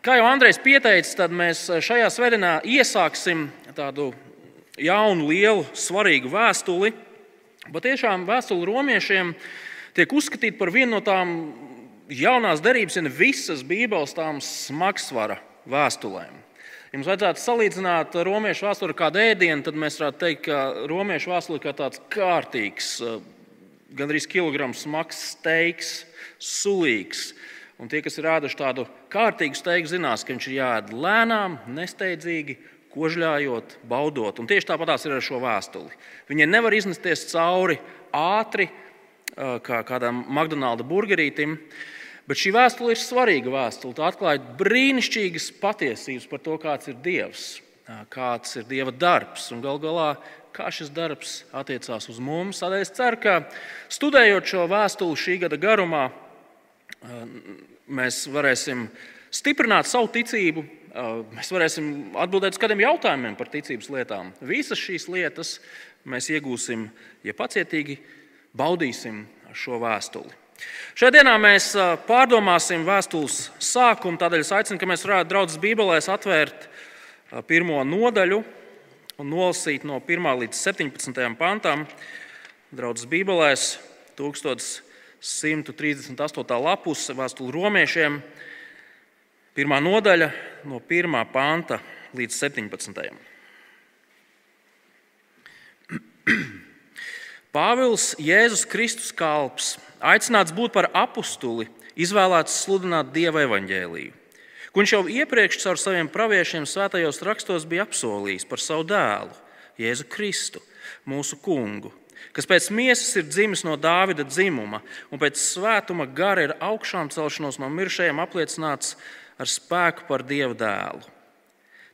Kā jau Andrejs pieteicis, tad mēs šajā svētdienā iesāksim tādu jaunu, lielu, svarīgu vēstuli. Patiešām vēstule romiešiem tiek uzskatīta par vienu no tām jaunās derības, ja ne visas Bībeles tām smagsvara vēstulēm. Ja mums vajadzētu salīdzināt romiešu vēsturi ar kādu ēdienu, tad mēs varētu teikt, ka romiešu vēsture ir tāds kārtīgs, gandrīz kilograms smags steiks, sulīgs. Un tie, kas ir ēduši tādu kārtīgu steigu, zinās, ka viņš ir jāēd lēnām, nesteidzīgi, kožļājot, baudot. Un tieši tāpat ir ar šo vēstuli. Viņai nevar iznesties cauri ātri, kā kādam McDonald's burgerītim. Bet šī vēstule ir svarīga vēstule. Tā atklāja brīnišķīgas patiesības par to, kāds ir Dievs, kāds ir Dieva darbs un gal galā, kā šis darbs attiecās uz mums. Tādēļ es ceru, ka studējot šo vēstuli šī gada garumā, mēs varēsim stiprināt savu ticību, mēs varēsim atbildēt uz kādiem jautājumiem par ticības lietām. Visas šīs lietas mēs iegūsim, ja pacietīgi baudīsim šo vēstuli. Šajā dienā mēs pārdomāsim vēstules sākumu. Tādēļ es aicinu, ka mēs varētu draudzes Bībelēs atvērt pirmo nodaļu un nolasīt no 1 līdz 17 pantam. Draudzes Bībelēs 1138. lapuse vēstule romiešiem, pirmā nodaļa no 1. panta līdz 17. Pāvils Jēzus Kristus kalps aicināts būt par apustuli, izvēlēts sludināt Dieva evaņģēlīju, viņš jau iepriekš caur saviem praviešiem svētajos rakstos bija apsolījis par savu dēlu, Jēzu Kristu, mūsu kungu, kas pēc miesas ir dzimis no Dāvida dzimuma un pēc svētuma gara ir augšām celšanos no miršajiem apliecināts ar spēku par Dieva dēlu.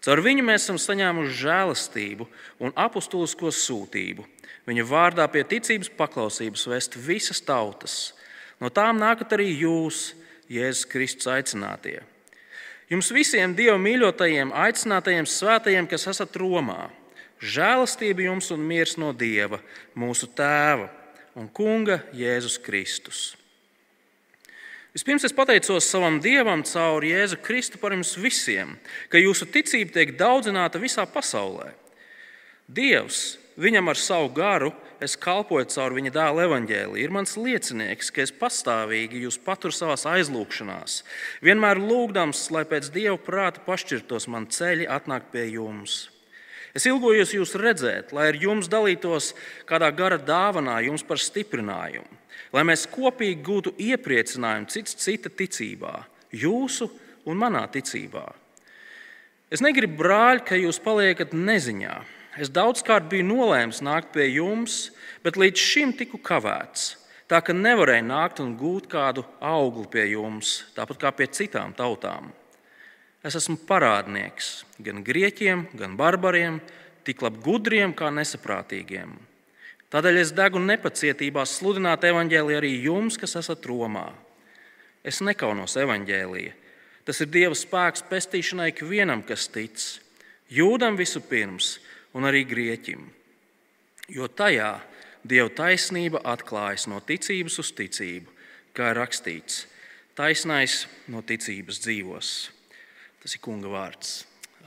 Caur viņu mēs esam saņēmuši žēlastību un apustulisko sūtību. Viņa vārdā pie ticības paklausības vest visas tautas. No tām nākat arī jūs, Jēzus Kristus aicinātie. Jums visiem Dieva mīļotajiem, aicinātajiem svētajiem, kas esat Romā, žēlastība jums un miers no Dieva, mūsu Tēva un Kunga Jēzus Kristus. Vispirms es pateicos savam Dievam caur Jēzu Kristu par jums visiem, ka jūsu ticība tiek daudzināta visā pasaulē. Dievs, viņam ar savu garu, es kalpoju caur viņa dēla evaņģēlī, ir mans liecinieks, ka es pastāvīgi jūs paturu savā aizlūgšanās, vienmēr lūgdams, lai pēc Dieva prāta pašķirtos man ceļi atnākt pie jums. Es ilgojos jūs redzēt, lai ar jums dalītos kādā gara dāvanā, jums par stiprinājumu lai mēs kopīgi gūtu iepriecinājumu cits cita ticībā, jūsu un manā ticībā. Es negribu, brāļi, ka jūs paliekat neziņā. Es daudzkārt biju nolēmis nākt pie jums, bet līdz šim tiku kavēts. Tā ka nevarēju nākt un gūt kādu augli pie jums, tāpat kā pie citām tautām. Es esmu parādnieks gan grieķiem, gan barbariem, tik labi gudriem kā nesaprātīgiem. Tādēļ es degu nepacietībā sludināt evaņģēliju arī jums, kas esat Romā. Es nekaunos evaņģēlīja. Tas ir Dieva spēks pestīšanai ikvienam, kas tic, jūdam vispirms un arī grieķim. Jo tajā Dieva taisnība atklājas no ticības uz ticību, kā ir rakstīts, taisnais no ticības dzīvos. Tas ir Kunga vārds.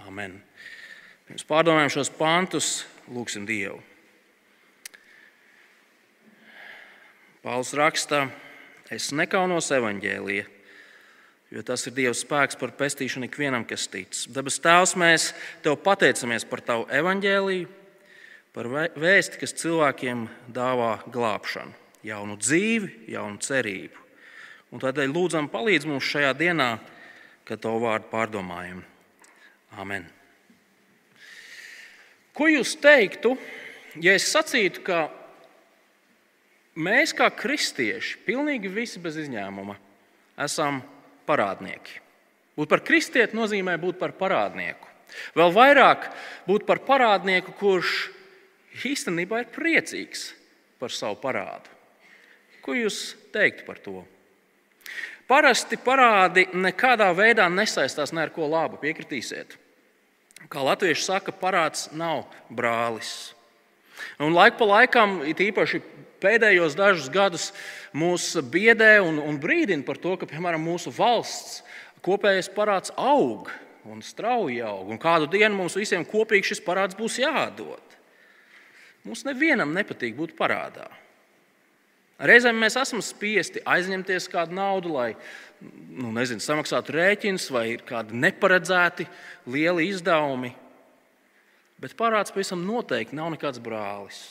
Amen. Pirms pārdomājam šos pantus, lūgsim Dievu. Pāvils raksta, es nekaunos evaņģēlīja, jo tas ir Dieva spēks par pestīšanu ikvienam, kas tic. Dabas Tēvs, mēs Tev pateicamies par Tavu evaņģēlīju, par vēsti, kas cilvēkiem dāvā glābšanu, jaunu dzīvi, jaunu cerību. Un tādēļ lūdzam, palīdz mums šajā dienā, kad Tavu vārdu pārdomājam. Amen. Ko jūs teiktu, ja es sacītu, ka Mēs, kā kristieši, pilnīgi visi bez izņēmuma, esam parādnieki. Būt par kristieti nozīmē būt par parādnieku. Vēl vairāk būt par parādnieku, kurš īstenībā ir priecīgs par savu parādu. Ko jūs teiktu par to? Parasti parādi nekādā veidā nesaistās ne ar ko labu, piekritīsiet. Kā latvieši saka, parāds nav brālis. Un laik pa laikam, it īpaši pēdējos dažus gadus mūs biedē un, un brīdina par to, ka piemēram, mūsu valsts kopējais parāds aug un strauji aug, un kādu dienu mums visiem kopīgi šis parāds būs jāatdod. Mums nevienam nepatīk būt parādā. Reizēm mēs esam spiesti aizņemties kādu naudu, lai nu, nezinu, samaksātu rēķinus, vai ir kādi neparedzēti lieli izdevumi. Bet parāds pavisam noteikti nav nekāds brālis.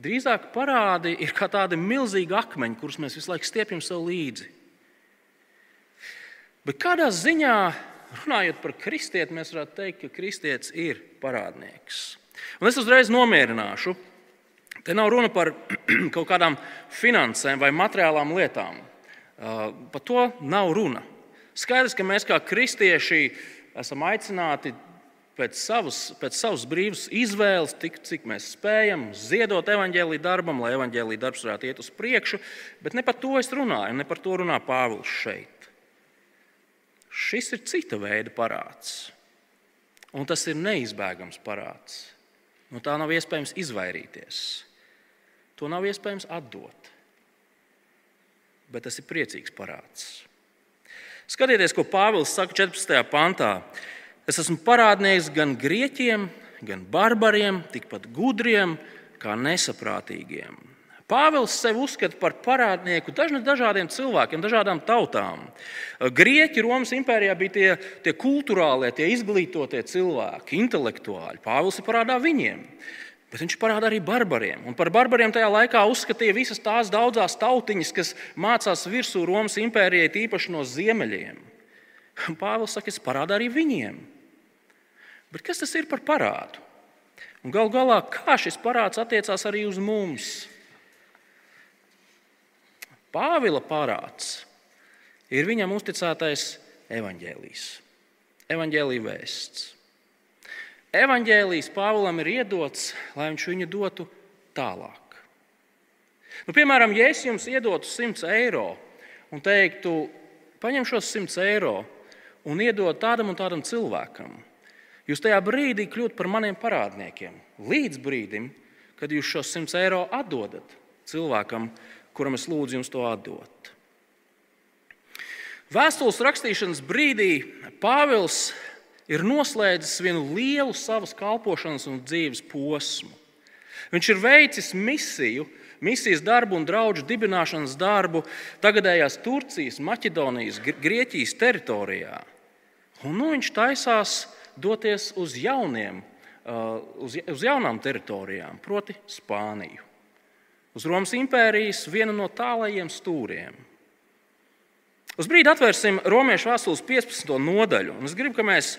Drīzāk parādi ir kā tādi milzīgi akmeņi, kurus mēs visu laiku stiepjam sev līdzi. Bet kādā ziņā, runājot par kristieti, mēs varētu teikt, ka kristietis ir parādnieks. Un es uzreiz nomierināšu. Te nav runa par kaut kādām finansēm vai materiālām lietām. Uh, par to nav runa. Skaidrs, ka mēs kā kristieši esam aicināti pēc savas, pēc savas brīvas izvēles, tik, cik mēs spējam, ziedot evaņģēlīju darbam, lai evaņģēlīja darbs varētu iet uz priekšu. Bet ne par to es runāju, ne par to runā Pāvils šeit. Šis ir cita veida parāds. Un tas ir neizbēgams parāds. No tā nav iespējams izvairīties. To nav iespējams atdot. Bet tas ir priecīgs parāds. Skatieties, ko Pāvils saka 14. pantā. Es esmu parādnieks gan grieķiem, gan barbariem, tikpat gudriem kā nesaprātīgiem. Pāvils sevi uzskata par parādnieku dažādiem cilvēkiem, dažādām tautām. Grieķi Romas impērijā bija tie, tie kultūrālie, tie izglītotie cilvēki, intelektuāļi. Pāvils ir parādā viņiem. Bet viņš parāda arī barbariem. Un par barbariem tajā laikā uzskatīja visas tās daudzas tautiņas, kas mācās virsū Romas impērijai, tīpaši no ziemeļiem. Pāvils saka, es parādu arī viņiem. Bet kas tas ir par parādu? Un gal galā, kā šis parāds attiecās arī uz mums? Pāvila parāds ir viņam uzticētais evaņģēlijs, evaņģēlīja vēsts. Evaņģēlijs Pāvilam ir iedots, lai viņš viņu dotu tālāk. Nu, piemēram, ja es jums iedotu 100 eiro un teiktu, paņem šos 100 eiro un iedod tādam un tādam cilvēkam, Jūs tajā brīdī kļūat par maniem parādniekiem. Līdz brīdim, kad jūs šos 100 eiro atdodat cilvēkam, kuram es lūdzu jums to atdot. Vēstules rakstīšanas brīdī Pāvils ir noslēdzis vienu lielu savas kalpošanas un dzīves posmu. Viņš ir veicis misiju, misijas darbu un draugu dibināšanas darbu tagadējās Turcijas, Maķedonijas, Grieķijas teritorijā. Un nu viņš taisās doties uz, jauniem, uh, uz, uz jaunām teritorijām, proti, Spāniju. Uz Romas impērijas vienu no tālajiem stūriem. Uz brīdi atvērsim Romas vēstules 15. nodaļu. Es gribu, lai mēs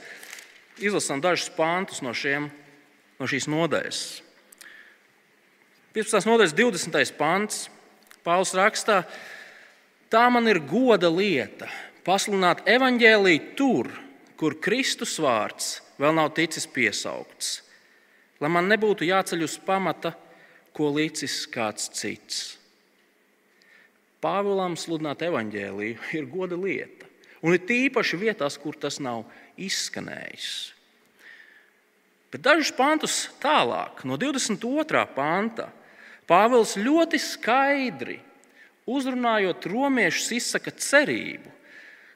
izlasām dažus pāntus no, šiem, no šīs nodaļas. 15. nodaļas 20. pāns. Pāvils rakstā, tā man ir goda lieta pasludināt evaņģēlīju tur, kur Kristus vārds vēl nav ticis piesaukts, lai man nebūtu jāceļ uz pamata, ko licis kāds cits. Pāvēlam sludināt evaņģēliju ir goda lieta, un ir tīpaši vietās, kur tas nav izskanējis. Bet dažus pantus tālāk, no 22. panta, Pāvils ļoti skaidri uzrunājot romiešus, izsaka cerību,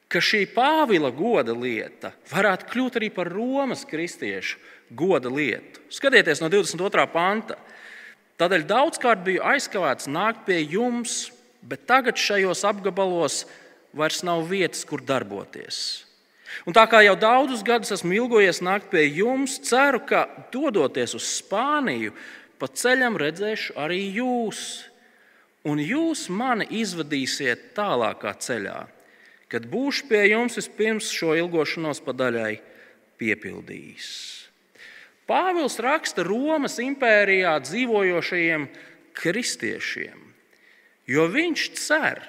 ka šī Pāvila goda lieta varētu kļūt arī par Romas kristiešu goda lietu. Skatieties no 22. panta. Tādēļ daudzkārt biju aizkavēts nākt pie jums, bet tagad šajos apgabalos vairs nav vietas, kur darboties. Un tā kā jau daudzus gadus esmu ilgojies nākt pie jums, ceru, ka dodoties uz Spāniju, pa ceļam redzēšu arī jūs, un jūs mani izvadīsiet tālākā ceļā kad būšu pie jums, vispirms šo ilgošanos pa daļai piepildījis. Pāvils raksta Romas impērijā dzīvojošajiem kristiešiem, jo viņš cer,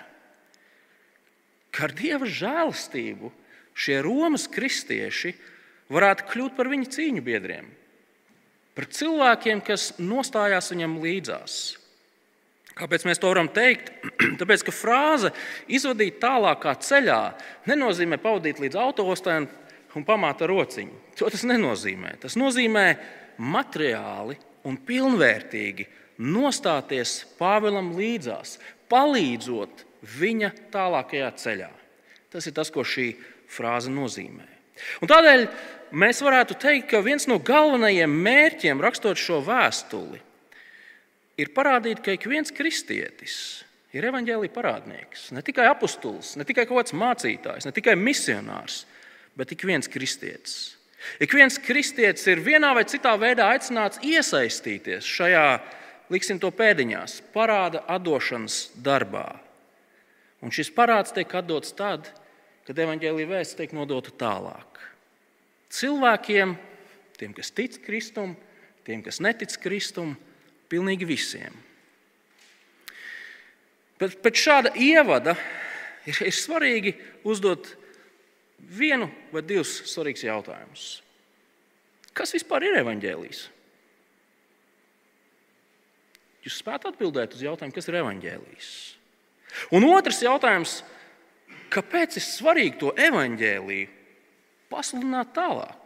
ka ar dieva žēlastību šie Romas kristieši varētu kļūt par viņa cīņu biedriem, par cilvēkiem, kas nostājās viņam līdzās. Kāpēc mēs to varam teikt? Tāpēc, ka frāze izvadīt tālākā ceļā nenozīmē pavadīt līdz autostai un pamāt ar rociņu. To tas nenozīmē. Tas nozīmē materiāli un pilnvērtīgi nostāties Pāvēlam līdzās, palīdzot viņa tālākajā ceļā. Tas ir tas, ko šī frāze nozīmē. Un tādēļ mēs varētu teikt, ka viens no galvenajiem mērķiem, rakstot šo vēstuli, ir parādīt, ka ik viens kristietis ir evaņģēlīja parādnieks. Ne tikai apustulis, ne tikai kaut kāds mācītājs, ne tikai misionārs, bet ik viens kristietis. Ik viens kristietis ir vienā vai citā veidā aicināts iesaistīties šajā, liksim to pēdiņās, parāda atdošanas darbā. Un šis parāds tiek atdots tad, kad evaņģēlīja vēsts tiek nodota tālāk. Cilvēkiem, tiem, kas tic Kristum, tiem, kas netic Kristum, pilnīgi visiem. Bet pēc šāda ievada ir, ir svarīgi uzdot vienu vai divus svarīgus jautājumus. Kas vispār ir evaņģēlijs? Jūs spējat atbildēt uz jautājumu, kas ir evaņģēlijs? Un otrs jautājums, kāpēc ir svarīgi to evaņģēliju pasludināt tālāk?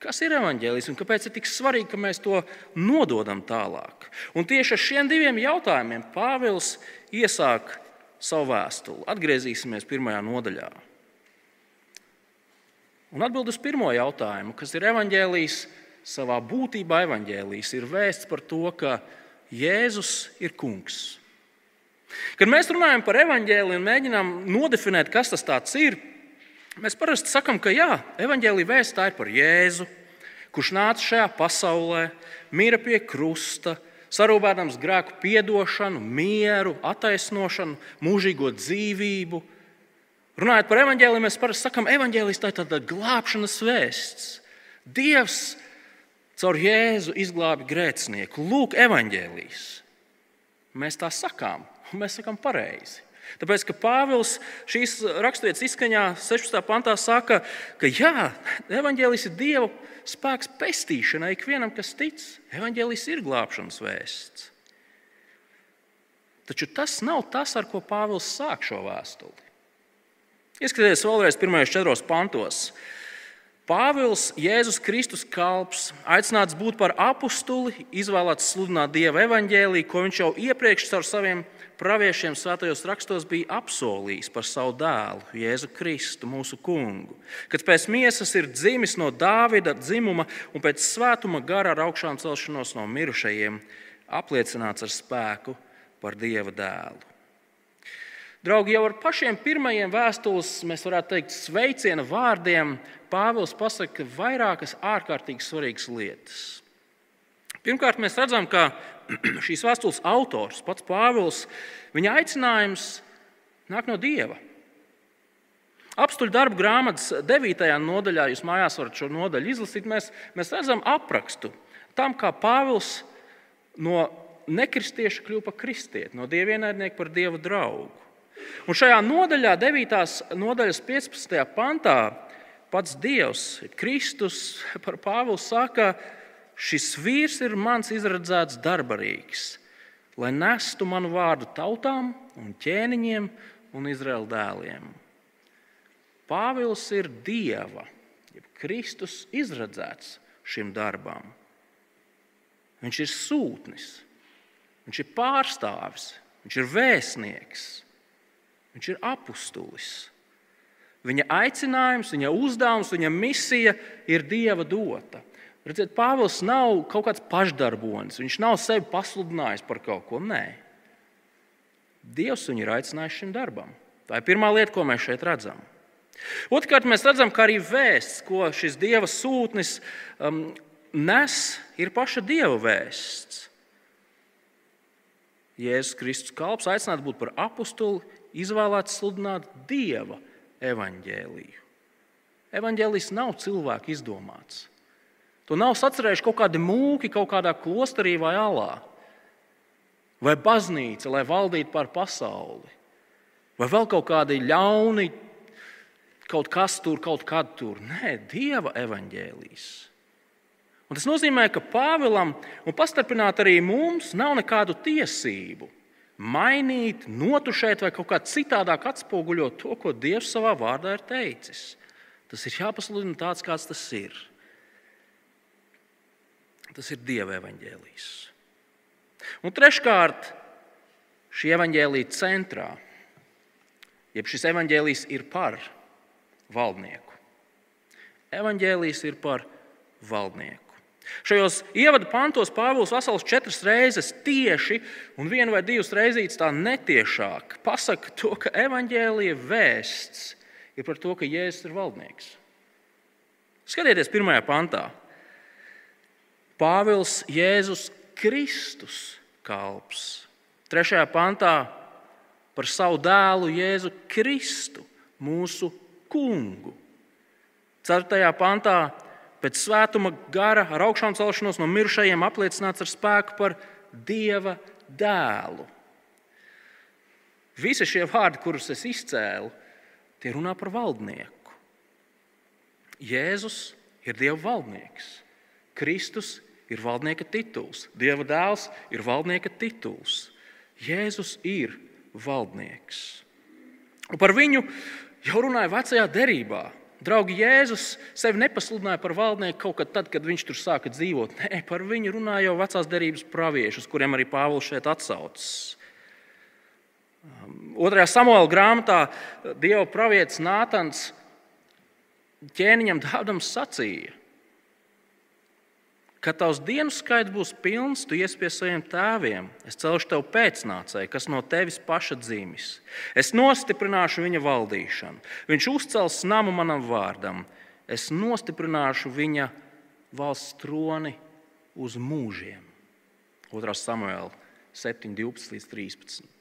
Kas ir evaņģēlijs un kāpēc ir tik svarīgi, ka mēs to nododam tālāk? Un tieši ar šiem diviem jautājumiem Pāvils iesāk savu vēstuli. Atgriezīsimies pirmajā nodaļā. Un atbild uz pirmo jautājumu, kas ir evaņģēlijs, savā būtībā evaņģēlijs ir vēsts par to, ka Jēzus ir kungs. Kad mēs runājam par evaņģēliju un mēģinām nodefinēt, kas tas ir, mēs parasti sakām, ka jā, evaņģēlija vēsts tā ir par Jēzu, kurš nāca šajā pasaulē, mīra pie krusta, sarūpēdams grēku piedošanu, mieru, attaisnošanu, mūžīgo dzīvību Runājot par evaņģēliju, mēs parasti sakām, evaņģēlis tā ir tāda glābšanas vēsts. Dievs caur Jēzu izglābi grēcinieku. Lūk, evaņģēlijs. Mēs tā sakām, un mēs sakām pareizi. Tāpēc, ka Pāvils šīs raksturvietas izskaņā 16. pantā saka, ka jā, evaņģēlis ir Dieva spēks pestīšanai ikvienam, kas tic. Evaņģēlis ir glābšanas vēsts. Taču tas nav tas, ar ko Pāvils sāk šo vēstuli. Ieskatieties vēlreiz pirmajos četros pantos. Pāvils, Jēzus Kristus kalps, aicināts būt par apakstuli, izvēlēts sludināt Dieva evaņģēlīju, ko viņš jau iepriekš ar saviem praviešiem svētajos rakstos bija apsolījis par savu dēlu, Jēzu Kristu, mūsu kungu. Kad pēc miesas ir dzimis no Dāvida dzimuma un pēc svētuma gara ar augšām celšanos no mirušajiem, apliecināts ar spēku par Dieva dēlu. Draugi, jau ar pašiem pirmajiem vēstules, mēs varētu teikt, sveiciena vārdiem, Pāvils pasaka vairākas ārkārtīgi svarīgas lietas. Pirmkārt, mēs redzam, ka šīs vēstules autors, pats Pāvils, viņa aicinājums nāk no Dieva. Apstuļu darbu grāmatas 9. nodaļā, jūs mājās varat šo nodaļu izlasīt, mēs, mēs redzam aprakstu tam, kā Pāvils no nekristieša kļuva par kristieti, no dievienaidnieka par dieva draugu. Un šajā nodaļā, 9. nodaļas 15. pantā, pats Dievs, Kristus par Pāvilu saka, šis vīrs ir mans izredzēts darbarīgs, lai nestu manu vārdu tautām un ķēniņiem un Izraēla dēliem. Pāvils ir Dieva, jeb Kristus izredzēts šim darbam. Viņš ir sūtnis, viņš ir pārstāvis, viņš ir vēstnieks. Viņš ir apustulis. Viņa aicinājums, viņa uzdevums, viņa misija ir dieva dota. Redziet, Pāvils nav kaut kāds pašdarbonis. Viņš nav sevi pasludinājis par kaut ko. Nē, Dievs viņu ir aicinājis šim darbam. Tā ir pirmā lieta, ko mēs šeit redzam. Otrkārt, mēs redzam, ka arī vēsts, ko šis dieva sūtnis um, nes, ir paša dieva vēsts. Jēzus Kristus kalps aicināts būt par apakstuli, izvēlēts sludināt Dieva evaņģēliju. Evanģēlis nav cilvēku izdomāts. To nav sacerējuši kaut kādi mūki kaut kādā klosterī vai alā, vai baznīca, lai valdītu pār pasauli, vai vēl kaut kādi ļauni, kaut kas tur, kaut kad tur. Nē, Dieva evaņģēlijas. Un tas nozīmē, ka Pāvilam un pastarpināt arī mums nav nekādu tiesību mainīt, notušēt vai kaut kā citādāk atspoguļot to, ko Dievs savā vārdā ir teicis. Tas ir jāpasludina tāds, kāds tas ir. Tas ir Dieva evaņģēlijs. Un treškārt, šī evaņģēlīja centrā, jeb šis evaņģēlijs ir par valdnieku. Evaņģēlijs ir par valdnieku. Šajos ievadu pantos Pāvils vesels četras reizes tieši un vienu vai divas reizītes tā netiešāk pasaka to, ka evaņģēlīja vēsts ir par to, ka Jēzus ir valdnieks. Skatieties, pirmajā pantā. Pāvils Jēzus Kristus kalps. Trešajā pantā par savu dēlu Jēzu Kristu, mūsu kungu. Ceturtajā pantā pēc svētuma gara ar augšām celšanos no mirušajiem apliecināts ar spēku par Dieva dēlu. Visi šie vārdi, kurus es izcēlu, tie runā par valdnieku. Jēzus ir Dieva valdnieks, Kristus ir valdnieka tituls, Dieva dēls ir valdnieka tituls. Jēzus ir valdnieks. Un par viņu jau runāja vecajā derībā. Draugi, Jēzus sevi nepasludināja par valdnieku kaut kad tad, kad viņš tur sāka dzīvot. Nē, par viņu runāja jau vecās derības pravieši, uz kuriem arī Pāvils šeit atsaucas. Um, otrajā samuēlā grāmatā Dieva pravietis Nātans ķēniņam dāvdams sacīja: Kad tavs dienu skaits būs pilns, tu ies pie saviem tēviem. Es celšu tev pēcnācēju, kas no tevis paša dzīves. Es nostiprināšu viņa valdīšanu. Viņš uzcels namu manam vārdam. Es nostiprināšu viņa valsts troni uz mūžiem. 2. samuēlā 7, 12 līdz 13.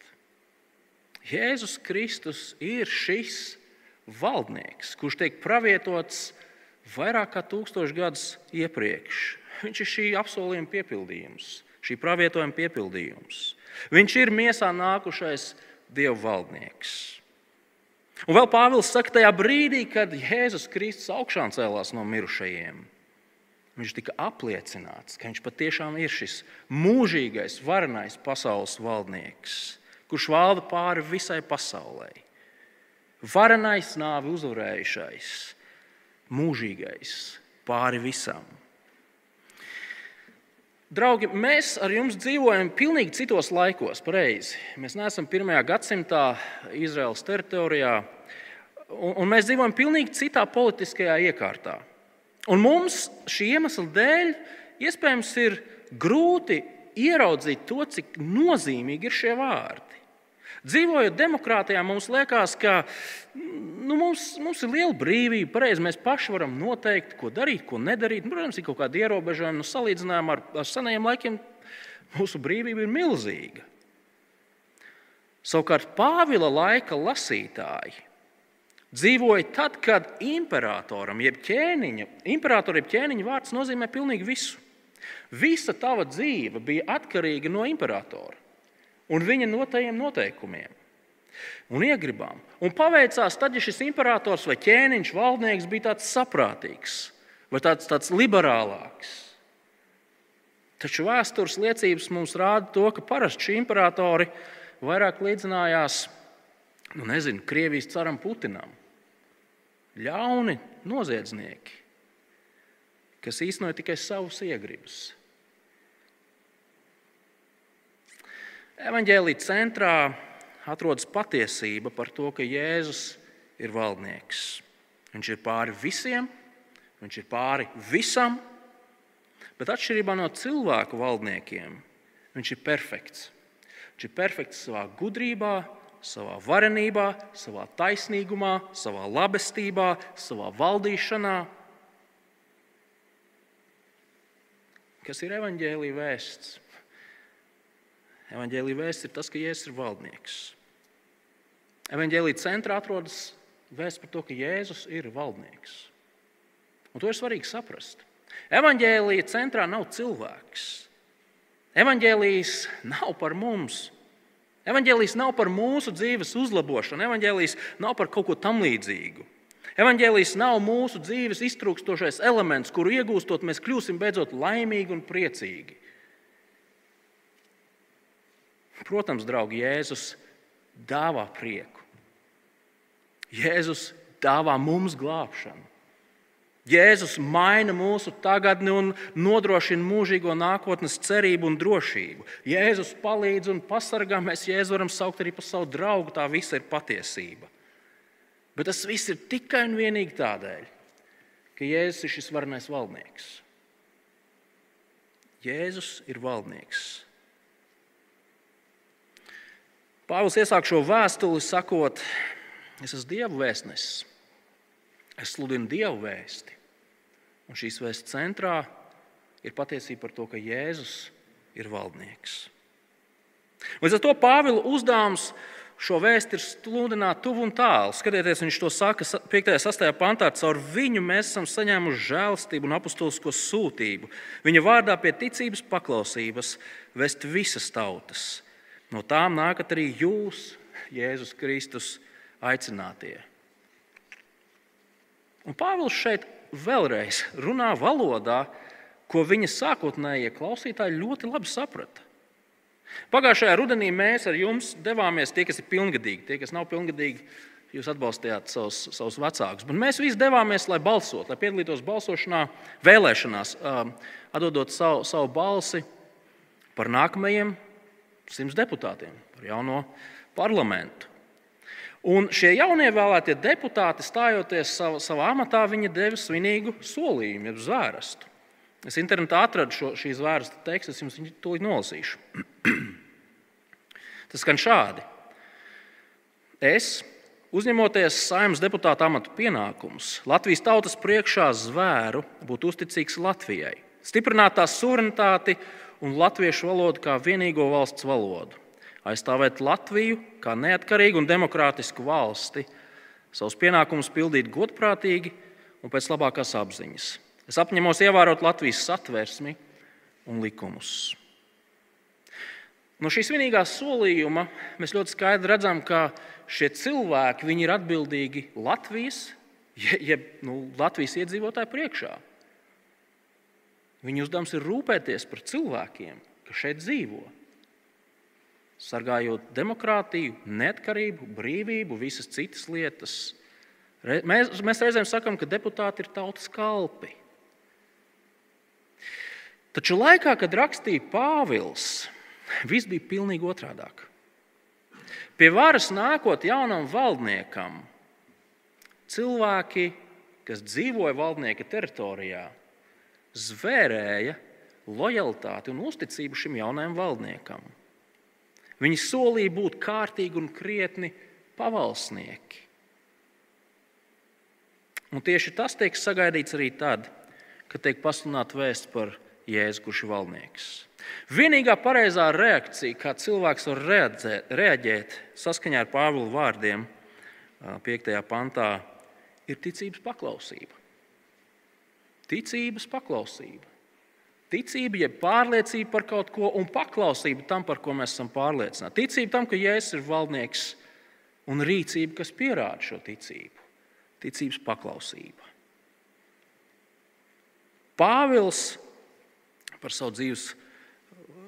Jēzus Kristus ir šis valdnieks, kurš tiek pravietots vairāk kā tūkstoš gadus iepriekš. Viņš ir šī apsolījuma piepildījums, šī pravietojuma piepildījums. Viņš ir miesā nākušais Dieva valdnieks. Un vēl Pāvils saka, tajā brīdī, kad Jēzus Kristus augšām cēlās no mirušajiem, viņš tika apliecināts, ka viņš patiešām ir šis mūžīgais, varenais pasaules valdnieks, kurš valda pāri visai pasaulē. Varenais nāvi uzvarējušais, mūžīgais pāri visam. Draugi, mēs ar jums dzīvojam pilnīgi citos laikos, pareizi. Mēs neesam pirmajā gadsimtā Izraels teritorijā, un, un mēs dzīvojam pilnīgi citā politiskajā iekārtā. Un mums šī iemesla dēļ iespējams ir grūti ieraudzīt to, cik nozīmīgi ir šie vārdi. Dzīvojot demokrātijā, mums liekas, ka nu, mums, mums ir liela brīvība. Pareizi, mēs paši varam noteikt, ko darīt, ko nedarīt. Nu, protams, ir kaut kāda ierobežojuma. Nu, salīdzinājumā ar, ar senajiem laikiem mūsu brīvība ir milzīga. Savukārt Pāvila laika lasītāji dzīvoja tad, kad imperatoram, jeb ķēniņa, imperatoram, jeb ķēniņa vārds nozīmē pilnīgi visu. Visa tava dzīve bija atkarīga no imperatora un viņa notajiem noteikumiem un iegribām. Un paveicās tad, ja šis imperators vai ķēniņš, valdnieks bija tāds saprātīgs vai tāds, tāds liberālāks. Taču vēstures liecības mums rāda to, ka parasti šie imperatori vairāk līdzinājās nu, nezinu, Krievijas caram Putinam. Ļauni noziedznieki, kas īstenoja tikai savus iegribus. Evangelija centrā atrodas patiesība par to, ka Jēzus ir valdnieks. Viņš ir pāri visiem, viņš ir pāri visam, bet atšķirībā no cilvēku valdniekiem, viņš ir perfekts. Viņš ir perfekts savā gudrībā, savā varenībā, savā taisnīgumā, savā labestībā, savā valdīšanā. Kas ir evaņģēlīja vēsts? Evangelija vēsts ir tas, ka Jēzus ir valdnieks. Evangelija centrā atrodas vēsts par to, ka Jēzus ir valdnieks. Un to ir svarīgi saprast. Evangelija centrā nav cilvēks. Evangelijas nav par mums. Evangelijas nav par mūsu dzīves uzlabošanu, evangelijas nav par kaut ko tamlīdzīgu. Evangelijas nav mūsu dzīves iztrūkstošais elements, kuru iegūstot, mēs kļūsim beidzot laimīgi un priecīgi. Protams, draugi, Jēzus dāvā prieku. Jēzus dāvā mums glābšanu. Jēzus maina mūsu tagadni un nodrošina mūžīgo nākotnes cerību un drošību. Jēzus palīdz un pasargā. Mēs Jēzu varam saukt arī par savu draugu. Tā visa ir patiesība. Bet tas viss ir tikai un vienīgi tādēļ, ka Jēzus ir šis varenais valdnieks. Jēzus ir valdnieks. Pāvils iesāk šo vēstuli sakot, es esmu Dieva vēstnesis. Es sludinu Dieva vēsti. Un šīs vēsts centrā ir patiesība par to, ka Jēzus ir valdnieks. Līdz ar to Pāvila uzdevums šo vēstu ir sludināt tuvu un tālu. Skatieties, viņš to saka 5. un 6. pantā. Caur viņu mēs esam saņēmuši žēlstību un apstulsko sūtību. Viņa vārdā pie ticības paklausības vest visas tautas. No tām nākat arī jūs, Jēzus Kristus, aicinātie. Un Pāvils šeit vēlreiz runā valodā, ko viņa sākotnējie klausītāji ļoti labi saprata. Pagājušajā rudenī mēs ar jums devāmies, tie, kas ir pilngadīgi, tie, kas nav pilngadīgi, jūs atbalstījāt savus, savus vecākus. Bet mēs visi devāmies, lai balsotu, lai piedalītos balsošanā, vēlēšanās, atdodot savu, savu balsi par nākamajiem simts deputātiem, par jauno parlamentu. Un šie jaunievēlētie deputāti, stājoties savā, savā amatā, viņi deva svinīgu solījumu, jeb zvērstu. Es internetā atradu šo, šīs zvērsta tekstu, es jums to nolasīšu. Tas skan šādi. Es, uzņemoties saimnes deputāta amatu pienākumus, Latvijas tautas priekšā zvēru būt uzticīgs Latvijai, stiprināt tās suverenitāti un latviešu valodu kā vienīgo valsts valodu, aizstāvēt Latviju kā neatkarīgu un demokrātisku valsti, savus pienākumus pildīt godprātīgi un pēc labākās apziņas Es apņemos ievērot Latvijas satversmi un likumus. No šīs vienīgā solījuma mēs ļoti skaidri redzam, ka šie cilvēki ir atbildīgi Latvijas, jeb nu, Latvijas iedzīvotāju priekšā. Viņu uzdevums ir rūpēties par cilvēkiem, kas šeit dzīvo. Sargājot demokrātiju, neatkarību, brīvību, visas citas lietas. Mēs, mēs reizēm sakām, ka deputāti ir tautas kalpi. Taču laikā, kad rakstīja Pāvils, viss bija pilnīgi otrādāk. Pie varas nākot jaunam valdniekam, cilvēki, kas dzīvoja valdnieka teritorijā, zvērēja lojalitāti un uzticību šim jaunajam valdniekam. Viņi solīja būt kārtīgi un krietni pavalsnieki. Un tieši tas tiek sagaidīts arī tad, kad tiek pasludināta vēsts par Jēzu, kurš ir valdnieks. Vienīgā pareizā reakcija, kā cilvēks var reaģēt, reaģēt saskaņā ar Pāvila vārdiem, 5. pantā, ir ticības paklausība. Ticības paklausība. Ticība, jeb pārliecība par kaut ko, un paklausība tam, par ko mēs esam pārliecināti. Ticība tam, ka Jēzus ir valdnieks, un rīcība, kas pierāda šo ticību. Ticības paklausība. Pāvils par savu dzīves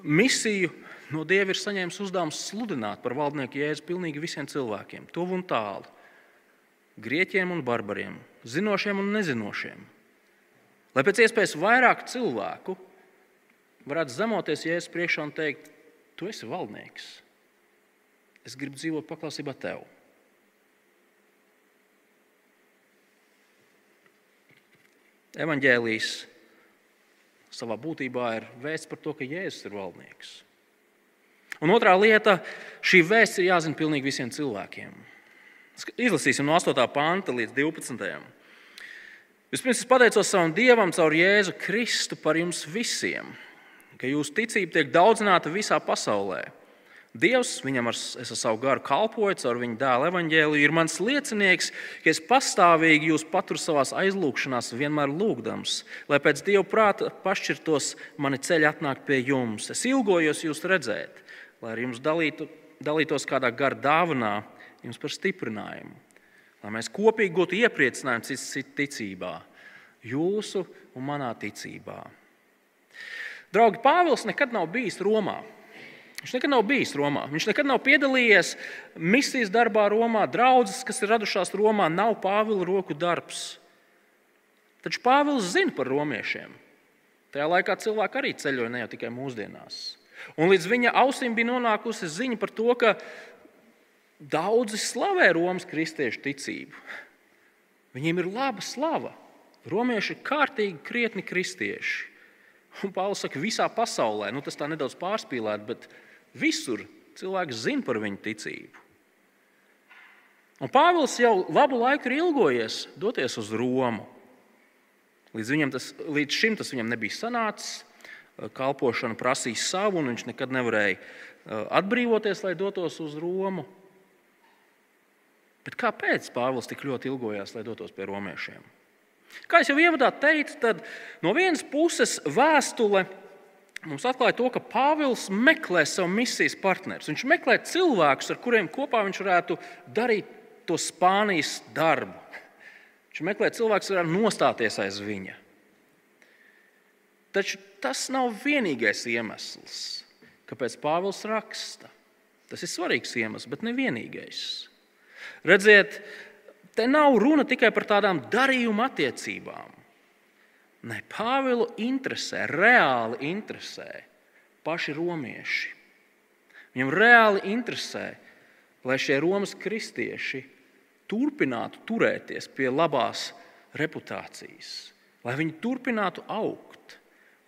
misiju no Dieva ir saņēmis uzdevums sludināt par valdnieku jēzu pilnīgi visiem cilvēkiem, tuvu un tālu, grieķiem un barbariem, zinošiem un nezinošiem. Lai pēc iespējas vairāk cilvēku varētu zemoties jēzus priekšā un teikt, tu esi valdnieks. Es gribu dzīvot paklausībā tev. Evanģēlijas savā būtībā ir vēsts par to, ka Jēzus ir valdnieks. Un otrā lieta - šī vēsts ir jāzina pilnīgi visiem cilvēkiem. Izlasīsim no 8. panta līdz 12. Vispirms es pateicos savam Dievam caur Jēzu Kristu par jums visiem, ka jūsu ticība tiek daudzināta visā pasaulē. Dievs viņam ar, ar savu garu kalpoju, caur viņa dēla evaņģēliju, ir mans liecinieks, ka es pastāvīgi jūs paturu savā aizlūgšanās, vienmēr lūgdams, lai pēc Dieva prāta pašķirtos mani ceļi atnāk pie jums. Es ilgojos jūs redzēt, lai ar jums dalītu, dalītos kādā gara dāvanā, jums par stiprinājumu, lai mēs kopīgi gūtu iepriecinājumu ticībā, jūsu un manā ticībā. Draugi, Pāvils nekad nav bijis Romā. Viņš nekad nav bijis Romā. Viņš nekad nav piedalījies misijas darbā Romā. Draudzes, kas ir radušās Romā, nav Pāvila roku darbs. Taču Pāvils zina par romiešiem. Tajā laikā cilvēki arī ceļoja ne jau tikai mūsdienās. Un līdz viņa ausīm bija nonākusi ziņa par to, ka Daudzi slavē Romas kristiešu ticību. Viņiem ir laba slava. Romieši ir kārtīgi, krietni kristieši. Un Pāvils saka, visā pasaulē, nu, tas tā nedaudz pārspīlēt, bet visur cilvēki zina par viņu ticību. Un Pāvils jau labu laiku ir ilgojies doties uz Romu. Līdz, tas, līdz šim tas viņam nebija sanācis. Kalpošana prasīja savu, un viņš nekad nevarēja atbrīvoties, lai dotos uz Romu. Bet kāpēc Pāvils tik ļoti ilgojās, lai dotos pie romiešiem? Kā jau ievadā teicu, tad no vienas puses vēstule mums atklāja to, ka Pāvils meklē savu misijas partnerus. Viņš meklē cilvēkus, ar kuriem kopā viņš varētu darīt to Spānijas darbu. Viņš meklē cilvēkus, kas varētu nostāties aiz viņa. Taču tas nav vienīgais iemesls, kāpēc Pāvils raksta. Tas ir svarīgs iemesls, bet ne vienīgais. Redziet, te nav runa tikai par tādām darījuma attiecībām. Ne, Pāvilu interesē, reāli interesē paši romieši. Viņam reāli interesē, lai šie Romas kristieši turpinātu turēties pie labās reputācijas, lai viņi turpinātu augt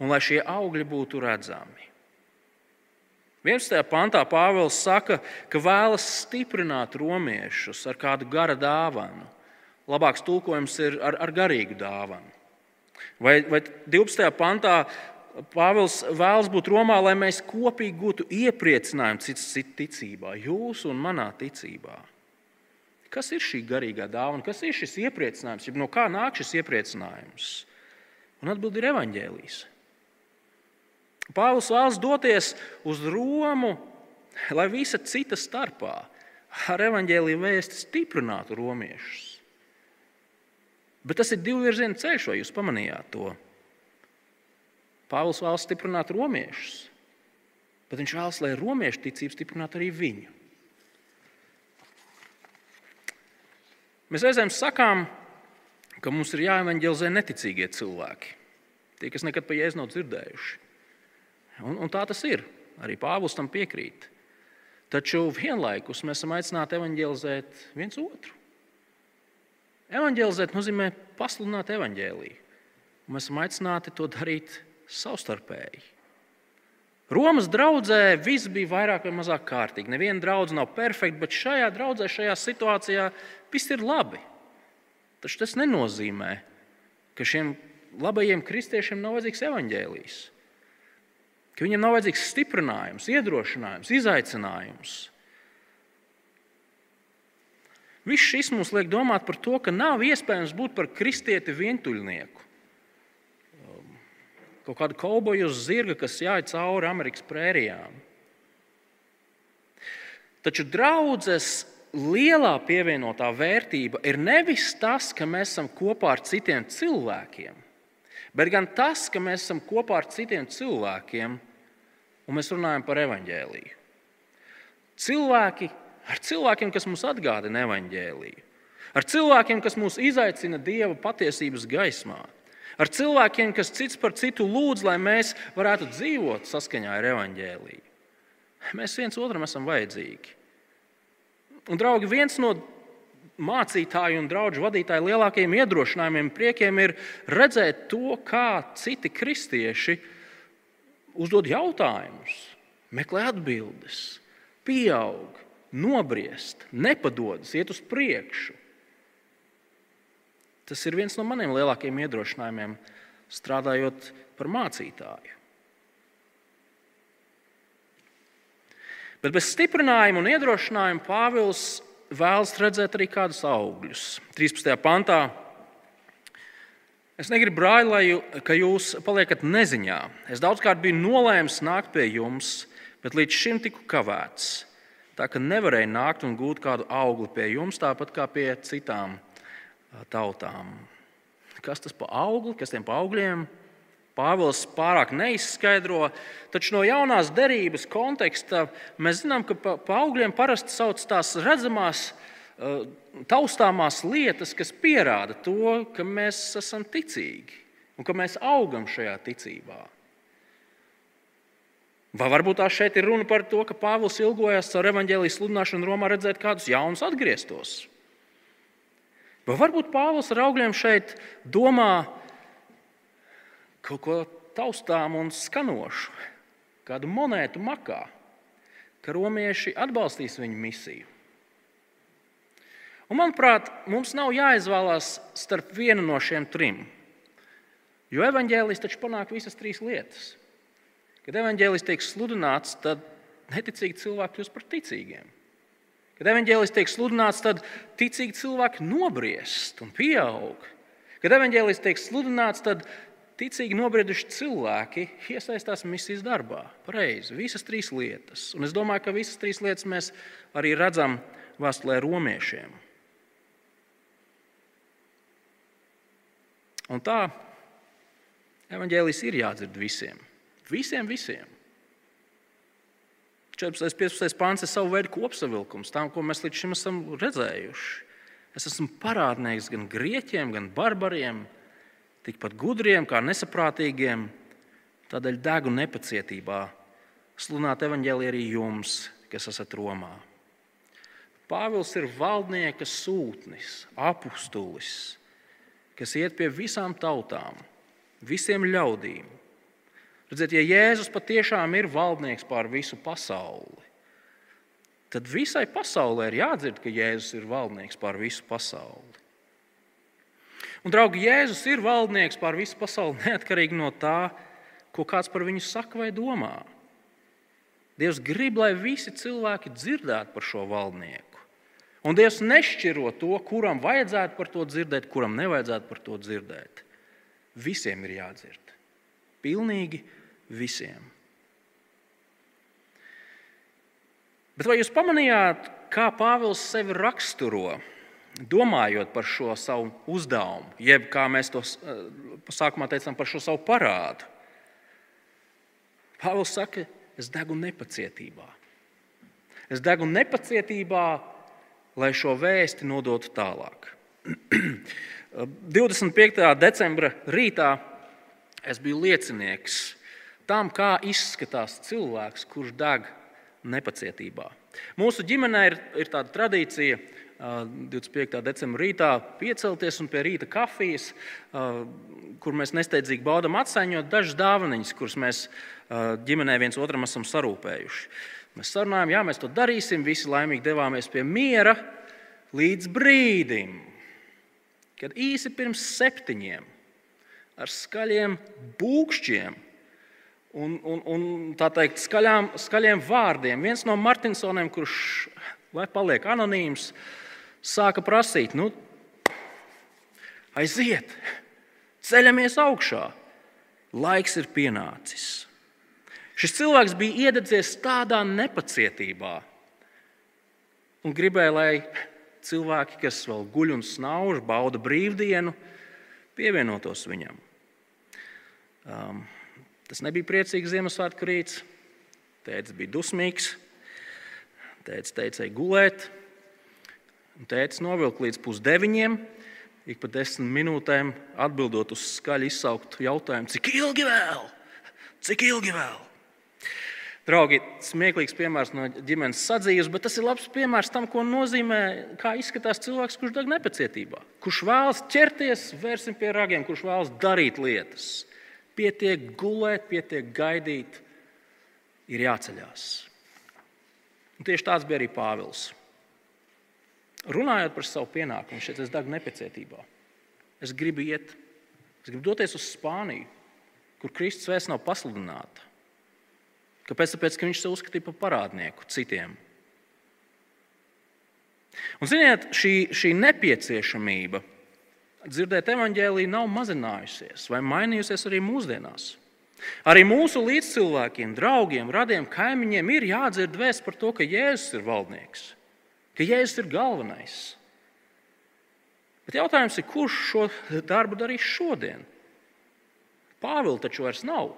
un lai šie augļi būtu redzami. 11. pantā Pāvils saka, ka vēlas stiprināt romiešus ar kādu gara dāvanu. Labāks tulkojums ir ar, ar garīgu dāvanu. Vai, vai 12. pantā Pāvils vēlas būt Romā, lai mēs kopīgi gūtu iepriecinājumu cits citu ticībā, jūsu un manā ticībā. Kas ir šī garīgā dāvana, kas ir šis iepriecinājums, no kā nāk šis iepriecinājums? Un atbild ir evaņģēlijas. Pāvils vēlas doties uz Romu, lai visa cita starpā ar evaņģēlīju vēsti stiprinātu romiešus. Bet tas ir divu virzienu ceļš, vai jūs pamanījāt to? Pāvils vēlas stiprināt romiešus, bet viņš vēlas, lai romiešu ticība stiprinātu arī viņu. Mēs reizēm sakām, ka mums ir jāevanģelizē neticīgie cilvēki, tie, kas nekad par jēzu nav dzirdējuši. Un, un tā tas ir. Arī Pāvils tam piekrīt. Taču vienlaikus mēs esam aicināti evanģelizēt viens otru. Evanģelizēt nozīmē pasludināt evaņģēlīju. Mēs esam aicināti to darīt savstarpēji. Romas draudzē viss bija vairāk vai mazāk kārtīgi. Neviena draudzene nav perfekta, bet šajā draudzē, šajā situācijā viss ir labi. Taču tas nenozīmē, ka šiem labajiem kristiešiem nav vajadzīgs evaņģēlijs ka viņam nav vajadzīgs stiprinājums, iedrošinājums, izaicinājums. Viss šis mums liek domāt par to, ka nav iespējams būt par kristieti vientuļnieku. Um, kaut kādu kauboju uz zirga, kas jāiet cauri Amerikas prērijām. Taču draudzes lielā pievienotā vērtība ir nevis tas, ka mēs esam kopā ar citiem cilvēkiem, bet gan tas, ka mēs esam kopā ar citiem cilvēkiem un mēs runājam par evaņģēlīju. Cilvēki ar cilvēkiem, kas mums atgādina evaņģēlīju, ar cilvēkiem, kas mūs izaicina Dieva patiesības gaismā, ar cilvēkiem, kas cits par citu lūdz, lai mēs varētu dzīvot saskaņā ar evaņģēlīju. Mēs viens otram esam vajadzīgi. Un, draugi, viens no mācītāju un draugu vadītāju lielākajiem iedrošinājumiem, priekiem ir redzēt to, kā citi kristieši uzdod jautājumus, meklē atbildes, pieaug, nobriest, nepadodas, iet uz priekšu. Tas ir viens no maniem lielākajiem iedrošinājumiem, strādājot par mācītāju. Bet bez stiprinājuma un iedrošinājuma Pāvils vēlas redzēt arī kādus augļus. 13. pantā Es negribu, brāļi, lai jūs paliekat neziņā. Es daudzkārt biju nolēmis nākt pie jums, bet līdz šim tiku kavēts. Tā ka nevarēju nākt un gūt kādu augli pie jums, tāpat kā pie citām tautām. Kas tas par augli, kas tiem pa augļiem? Pāvils pārāk neizskaidro, taču no jaunās derības konteksta mēs zinām, ka pa augļiem parasti sauc tās redzamās Eh, taustāmās lietas, kas pierāda to, ka mēs esam ticīgi un ka mēs augam šajā ticībā. Vai varbūt tā šeit ir runa par to, ka Pāvils ilgojas ar evaņģēlijas sludināšanu Romā redzēt kādus jaunus atgrieztos? Vai varbūt Pāvils ar augļiem šeit domā kaut ko taustām un skanošu, kādu monētu makā, ka romieši atbalstīs viņu misiju? Un, manuprāt, mums nav jāizvēlās starp vienu no šiem trim. Jo evaņģēlis taču panāk visas trīs lietas. Kad evaņģēlis tiek sludināts, tad neticīgi cilvēki kļūst par ticīgiem. Kad evaņģēlis tiek sludināts, tad ticīgi cilvēki nobriest un pieaug. Kad evaņģēlis tiek sludināts, tad ticīgi nobrieduši cilvēki iesaistās misijas darbā. Pareizi, visas trīs lietas. Un es domāju, ka visas trīs lietas mēs arī redzam vēstulē romiešiem. Un tā evaņģēlis ir jādzird visiem. Visiem, visiem. 14. un 15. pāns ir savu veidu kopsavilkums tam, ko mēs līdz šim esam redzējuši. Es esmu parādnieks gan grieķiem, gan barbariem, tikpat gudriem kā nesaprātīgiem. Tādēļ degu nepacietībā sludināt evaņģēlī arī jums, kas esat Romā. Pāvils ir valdnieka sūtnis, apustulis, kas iet pie visām tautām, visiem ļaudīm Redziet, ja Jēzus patiešām ir valdnieks pār visu pasauli, tad visai pasaulē ir jādzird, ka Jēzus ir valdnieks pār visu pasauli. Un, draugi, Jēzus ir valdnieks pār visu pasauli neatkarīgi no tā, ko kāds par viņu saka vai domā. Dievs grib, lai visi cilvēki dzirdētu par šo valdnieku. Un Dievs nešķiro to, kuram vajadzētu par to dzirdēt, kuram nevajadzētu par to dzirdēt. Visiem ir jādzird. Pilnīgi visiem. Bet vai jūs pamanījāt, kā Pāvils sevi raksturo, domājot par šo savu uzdevumu, jeb kā mēs to eh, sākumā teicām par šo savu parādu? Pāvils saka, es degu nepacietībā. Es degu nepacietībā, lai šo vēsti nodotu tālāk. 25. decembra rītā es biju liecinieks tam, kā izskatās cilvēks, kurš deg nepacietībā. Mūsu ģimenē ir, ir tāda tradīcija. 25. decembrī rītā piecelties un pie rīta kafijas, kur mēs nesteidzīgi baudām atsaņot dažas dāvanas, kuras mēs ģimenē viens otram esam sarūpējuši. Mēs sarunājām, jā, mēs to darīsim, visi laimīgi devāmies pie miera līdz brīdim, kad īsi pirms septiņiem ar skaļiem būkšķiem un, un, un teikt, skaļām, skaļiem vārdiem. Viens no Martinsoniem, kurš lai paliek anonīms, sāka prasīt, nu, aiziet, ceļamies augšā, laiks ir pienācis. Šis cilvēks bija iededzies tādā nepacietībā un gribēja, lai cilvēki, kas vēl guļ un snauž, bauda brīvdienu, pievienotos viņam. Um, Tas nebija priecīgs Ziemassvētku rīts. Tēvs bija dusmīgs. Tēvs teica, gulēt. Tēvs novilka līdz pusdeviņiem. Ik pa desmit minūtēm atbildot uz skaļi izsauktu jautājumu, cik ilgi vēl? Cik ilgi vēl? Draugi, smieklīgs piemērs no ģimenes sadzīves, bet tas ir labs piemērs tam, ko nozīmē, kā izskatās cilvēks, kurš deg nepacietībā. Kurš vēlas ķerties, vērsim pie ragiem, kurš vēlas darīt lietas. Pietiek gulēt, pietiek gaidīt, ir jāceļās. Un tieši tāds bija arī Pāvils. Runājot par savu pienākumu, šeit es degu nepacietībā. Es gribu iet, es gribu doties uz Spāniju, kur Kristus vēsts nav pasludināta. Kāpēc? Tāpēc, ka viņš sev uzskatīja par parādnieku citiem. Un, ziniet, šī, šī nepieciešamība dzirdēt evaņģēlīju nav mazinājusies vai mainījusies arī mūsdienās. Arī mūsu līdzcilvēkiem, draugiem, radiem, kaimiņiem ir jādzird vēsts par to, ka Jēzus ir valdnieks, ka Jēzus ir galvenais. Bet jautājums ir, kurš šo darbu darīs šodien? Pāvils taču vairs nav.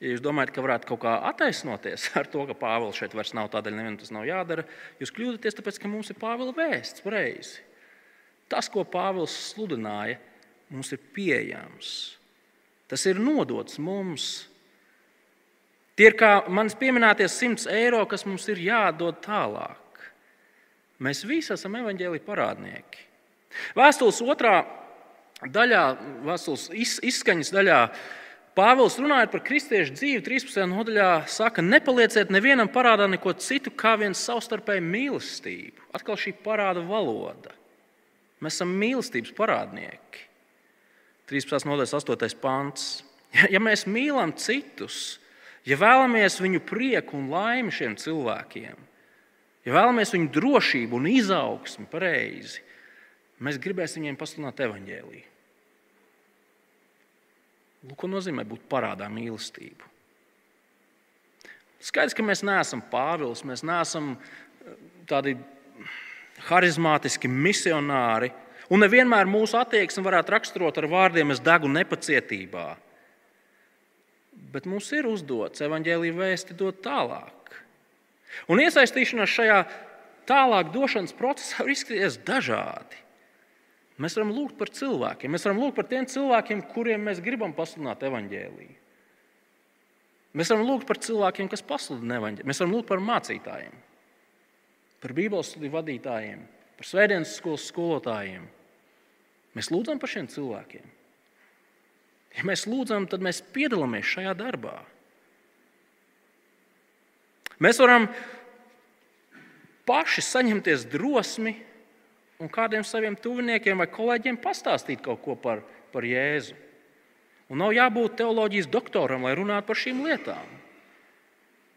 Ja jūs domājat, ka varētu kaut kā attaisnoties ar to, ka Pāvils šeit vairs nav, tādēļ nevienam tas nav jādara, jūs kļūdāties, tāpēc ka mums ir Pāvila vēsts pareizi. Tas, ko Pāvils sludināja, mums ir pieejams. tas ir nodots mums. Tie ir kā manis pieminētie 100 eiro, kas mums ir jādod tālāk. Mēs visi esam evaņģēlīja parādnieki. Vēstules otrā daļā, vēstules izskaņas daļā, Pāvils runājot par kristiešu dzīvi, 13. nodaļā, saka, nepalieciet nevienam parādā neko citu kā vien savstarpēju mīlestību. Atkal šī parāda valoda. Mēs esam mīlestības parādnieki. 13. nodaļas 8. pants. Ja, ja mēs mīlam citus, ja vēlamies viņu prieku un laimi šiem cilvēkiem, ja vēlamies viņu drošību un izaugsmi pareizi, mēs gribēsim viņiem pasludināt evaņģēlīju. Lūk, ko nozīmē būt parādā mīlestību. Skaidrs, ka mēs neesam Pāvils, mēs neesam eh, tādi harizmātiski misionāri, un nevienmēr mūsu attieksme varētu raksturot ar vārdiem: es degu nepacietībā. Bet mums ir uzdots evaņģēlīju vēsti dot tālāk. Un iesaistīšanās šajā tālāk došanas procesā var izskatīties dažādi. Mēs varam lūgt par cilvēkiem, mēs varam lūgt par tiem cilvēkiem, kuriem mēs gribam pasludināt evaņģēlīju. Mēs varam lūgt par cilvēkiem, kas pasludina evaņģēlīju. Mēs varam lūgt par mācītājiem, par Bībeles studiju vadītājiem, par svētdienas skolas skolotājiem. Mēs lūdzam par šiem cilvēkiem. Ja mēs lūdzam, tad mēs piedalāmies šajā darbā. Mēs varam paši saņemties drosmi un kādiem saviem tuviniekiem vai kolēģiem pastāstīt kaut ko par, par Jēzu. Un nav jābūt teoloģijas doktoram, lai runātu par šīm lietām.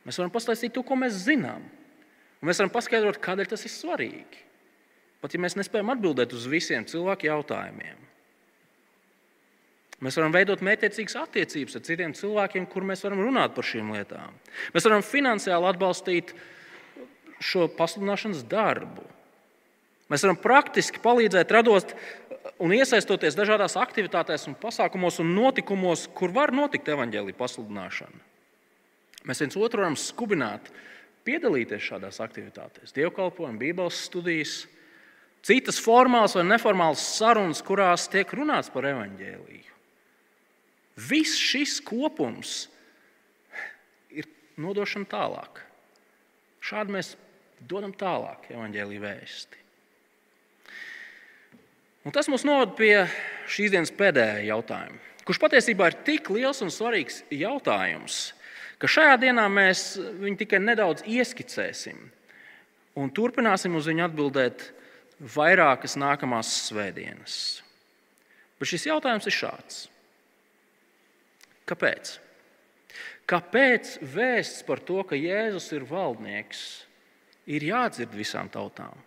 Mēs varam pastāstīt to, ko mēs zinām. Un mēs varam paskaidrot, kādēļ tas ir svarīgi. Pat ja mēs nespējam atbildēt uz visiem cilvēku jautājumiem. Mēs varam veidot mētiecīgas attiecības ar citiem cilvēkiem, kur mēs varam runāt par šīm lietām. Mēs varam finansiāli atbalstīt šo pasludināšanas darbu. Mēs varam praktiski palīdzēt, radot un iesaistoties dažādās aktivitātēs, un pasākumos un notikumos, kur var notikt evaņģēlīja pasludināšana. Mēs viens otru varam skubināt, piedalīties šādās aktivitātēs, dievkalpojumi, bībeles studijas, citas formālas vai neformālas sarunas, kurās tiek runāts par evaņģēlīju. Viss šis kopums ir nodošana tālāk. Šādi mēs dodam tālāk evaņģēlīju vēstuli. Un tas mums novada pie šīs dienas pēdējā jautājuma, kurš patiesībā ir tik liels un svarīgs jautājums, ka šajā dienā mēs viņu tikai nedaudz ieskicēsim un turpināsim uz viņu atbildēt vairākas nākamās svētdienas. Bet šis jautājums ir šāds. Kāpēc? Kāpēc vēsts par to, ka Jēzus ir valdnieks, ir jādzird visām tautām?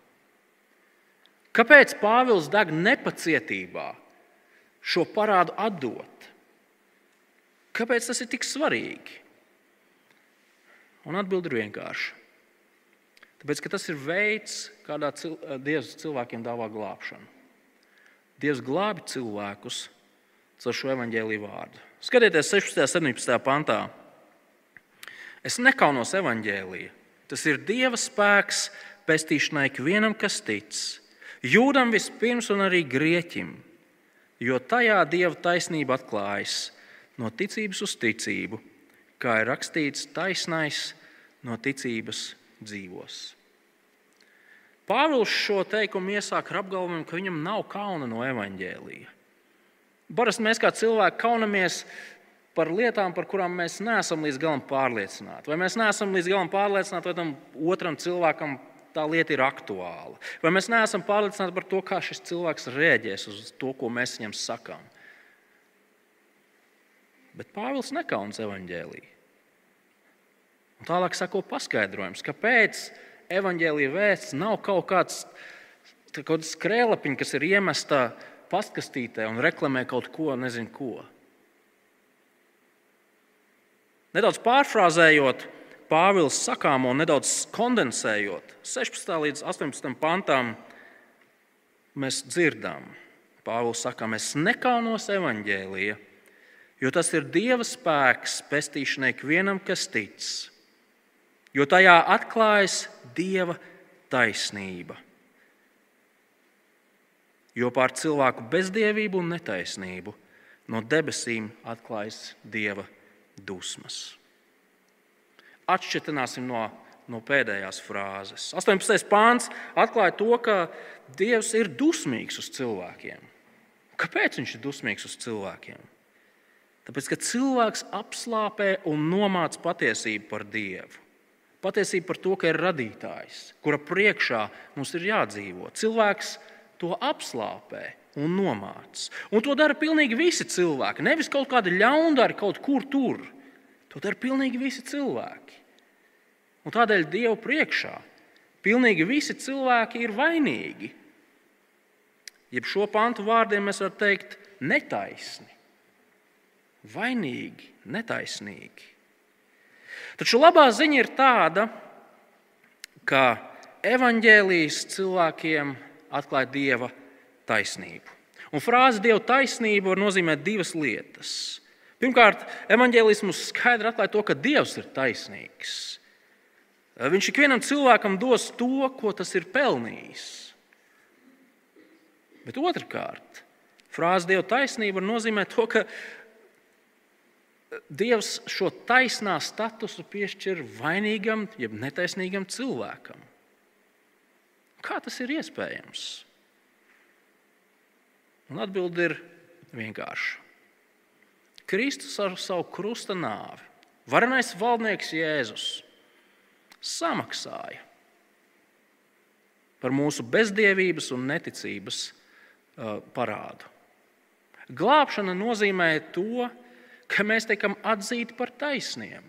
Kāpēc Pāvils deg nepacietībā šo parādu atdot? Kāpēc tas ir tik svarīgi? Un atbildi ir vienkārša. Tāpēc, ka tas ir veids, kādā cil Dievs cilvēkiem dāvā glābšanu. Dievs glābi cilvēkus caur šo evaņģēlīju vārdu. Skatieties, 16. un 17. pantā. Es nekaunos evaņģēlīju. Tas ir Dieva spēks pestīšanai ikvienam, kas tic Jūdam vispirms un arī grieķim, jo tajā dieva taisnība atklājas no ticības uz ticību, kā ir rakstīts, taisnais no ticības dzīvos. Pāvils šo teikumu iesāk ar apgalvojumu, ka viņam nav kauna no evaņģēlīja. Parasti mēs kā cilvēki kaunamies par lietām, par kurām mēs neesam līdz galam pārliecināti. Vai mēs neesam līdz galam pārliecināti, vai tam otram cilvēkam tā lieta ir aktuāla. Vai mēs neesam pārliecināti par to, kā šis cilvēks reaģēs uz to, ko mēs viņam sakām. Bet Pāvils nekaunas evaņģēlīja. Un tālāk sako paskaidrojums, kāpēc evaņģēlīja vēsts nav kaut kāds kaut skrēlapiņš, kas ir iemesta pastkastītē un reklamē kaut ko, nezinu ko. Nedaudz pārfrāzējot, Pāvils sakāmo nedaudz kondensējot, 16. līdz 18. pantām, mēs dzirdam, Pāvils saka, es nekaunos evaņģēlīja, jo tas ir Dieva spēks pestīšanai ikvienam, kas tic, jo tajā atklājas Dieva taisnība. Jo pār cilvēku bezdievību un netaisnību no debesīm atklājas dieva dusmas. Atšķirtināsim no, no pēdējās frāzes. 18. pāns atklāja to, ka Dievs ir dusmīgs uz cilvēkiem. Kāpēc viņš ir dusmīgs uz cilvēkiem? Tāpēc, ka cilvēks apslāpē un nomāca patiesību par Dievu. Patiesība par to, ka ir radītājs, kura priekšā mums ir jādzīvo. Cilvēks to apslāpē un nomāca. Un to dara pilnīgi visi cilvēki. Nevis kaut kāda ļaundara kaut kur tur. To dara pilnīgi visi cilvēki. Un tādēļ Dievu priekšā pilnīgi visi cilvēki ir vainīgi. Jeb šo pantu vārdiem mēs varam teikt netaisni, vainīgi, netaisnīgi. Taču labā ziņa ir tāda, ka evaņģēlijas cilvēkiem atklāja Dieva taisnību. Un frāze Dieva taisnība var nozīmēt divas lietas. Pirmkārt, evanģēlisms skaidri atklāja to, ka Dievs ir taisnīgs. Viņš ikvienam cilvēkam dos to, ko tas ir pelnījis. Bet otrkārt, frāze Dieva taisnība var nozīmēt to, ka Dievs šo taisnā statusu piešķir vainīgam, jeb netaisnīgam cilvēkam. Kā tas ir iespējams? Un atbilde ir vienkārša. Kristus ar savu krusta nāvi, varenais valdnieks Jēzus, samaksāja par mūsu bezdievības un neticības uh, parādu. Glābšana nozīmē to, ka mēs tiekam atzīti par taisniem.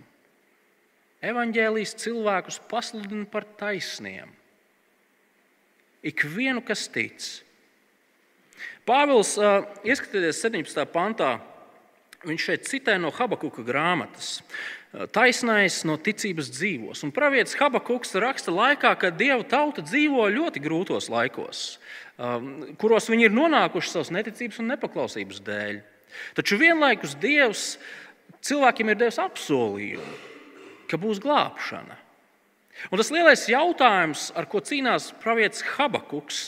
Evangelijas cilvēkus pasludina par taisniem. Ikvienu, kas tic, Pāvils, ieskatieties 17. pantā, viņš šeit citē no Habakuka grāmatas. Taisnais no ticības dzīvos. Un pravietis Habakuks raksta laikā, kad Dieva tauta dzīvo ļoti grūtos laikos, kuros viņi ir nonākuši savas neticības un nepaklausības dēļ. Taču vienlaikus Dievs cilvēkiem ir devis apsolījumu, ka būs glābšana. Un tas lielais jautājums, ar ko cīnās pravietis Habakuks,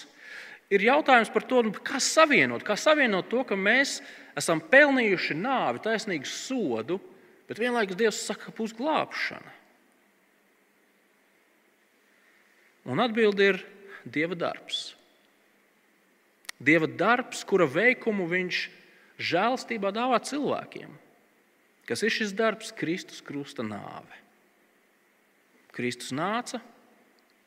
ir jautājums par to, nu, kā savienot, kā savienot to, ka mēs esam pelnījuši nāvi, taisnīgu sodu, bet vienlaikus Dievs saka, ka būs glābšana. Un atbilde ir Dieva darbs. Dieva darbs, kura veikumu viņš žēlstībā dāvā cilvēkiem. Kas ir šis darbs? Kristus krusta nāve. Kristus nāca,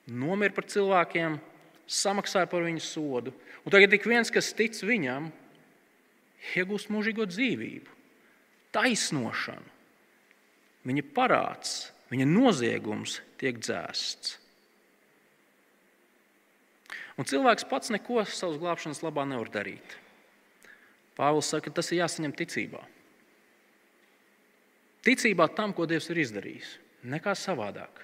nomira par cilvēkiem, samaksāja par viņu sodu. Un tagad ik viens, kas tic viņam, iegūst mūžīgo dzīvību, taisnošanu. Viņa parāds, viņa noziegums tiek dzēsts. Un cilvēks pats neko savas glābšanas labā nevar darīt. Pāvils saka, ka tas ir jāsaņem ticībā. Ticībā tam, ko Dievs ir izdarījis, nekā savādāk.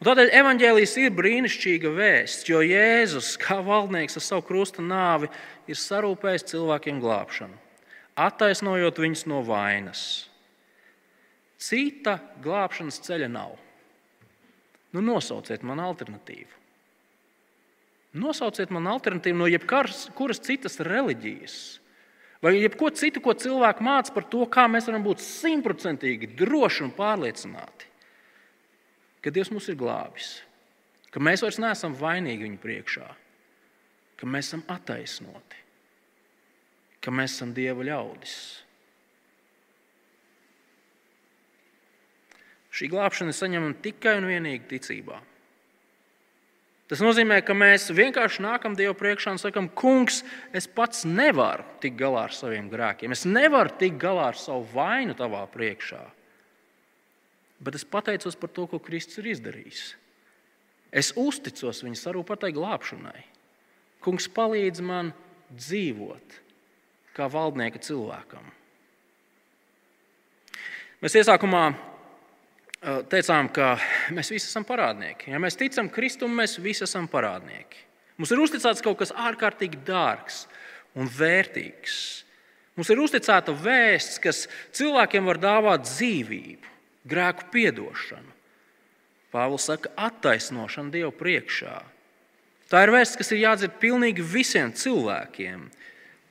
Un tādēļ evanģēlijas ir brīnišķīga vēsts, jo Jēzus, kā valdnieks ar savu krusta nāvi, ir sarūpējis cilvēkiem glābšanu, attaisnojot viņus no vainas. Cita glābšanas ceļa nav. Nu, nosauciet man alternatīvu. Nosauciet man alternatīvu no jebkuras citas reliģijas, vai jebko citu, ko cilvēki māca par to, kā mēs varam būt simtprocentīgi droši un pārliecināti ka Dievs mūs ir glābis, ka mēs vairs neesam vainīgi viņa priekšā, ka mēs esam attaisnoti, ka mēs esam Dieva ļaudis. Šī glābšana ir saņemama tikai un vienīgi ticībā. Tas nozīmē, ka mēs vienkārši nākam Dievu priekšā un sakam, Kungs, es pats nevaru tikt galā ar saviem grēkiem. Es nevaru tikt galā ar savu vainu tavā priekšā bet es pateicos par to, ko Kristus ir izdarījis. Es uzticos viņa sarūpatai glābšanai. Kungs palīdz man dzīvot kā valdnieka cilvēkam. Mēs iesākumā teicām, ka mēs visi esam parādnieki. Ja mēs ticam Kristum, mēs visi esam parādnieki. Mums ir uzticēts kaut kas ārkārtīgi dārgs un vērtīgs. Mums ir uzticēta vēsts, kas cilvēkiem var dāvāt dzīvību grēku piedošanu. Pāvils saka, attaisnošana Dievu priekšā. Tā ir vēsts, kas ir jādzird pilnīgi visiem cilvēkiem.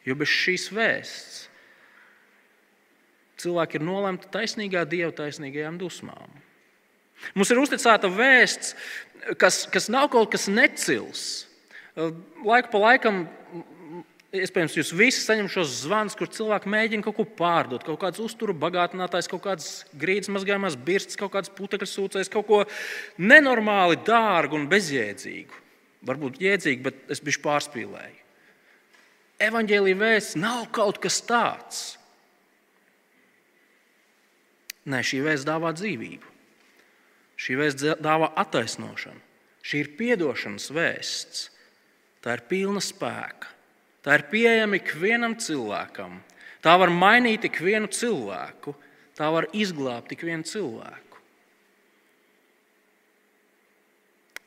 Jo bez šīs vēsts cilvēki ir nolemti taisnīgā dieva taisnīgajām dusmām. Mums ir uzticēta vēsts, kas, kas nav kaut kas necils. Laiku pa laikam Iespējams, jūs visi saņemat šos zvanus, kur cilvēki mēģina kaut ko pārdot. Kaut kāds uzturu bagātinātājs, kaut kāds grīdas mazgājumās birstas, kaut kāds putekļu sūcējs, kaut ko nenormāli dārgu un bezjēdzīgu. Varbūt jēdzīgi, bet es biju pārspīlēju. Evangelija vēsts nav kaut kas tāds. Nē, šī vēsts dāvā dzīvību. Šī vēsts dāvā attaisnošanu. Šī ir atdošanas vēsts. Tā ir pilna spēka. Tā ir pieejama ikvienam cilvēkam. Tā var mainīt ikvienu cilvēku, tā var izglābt ikvienu cilvēku.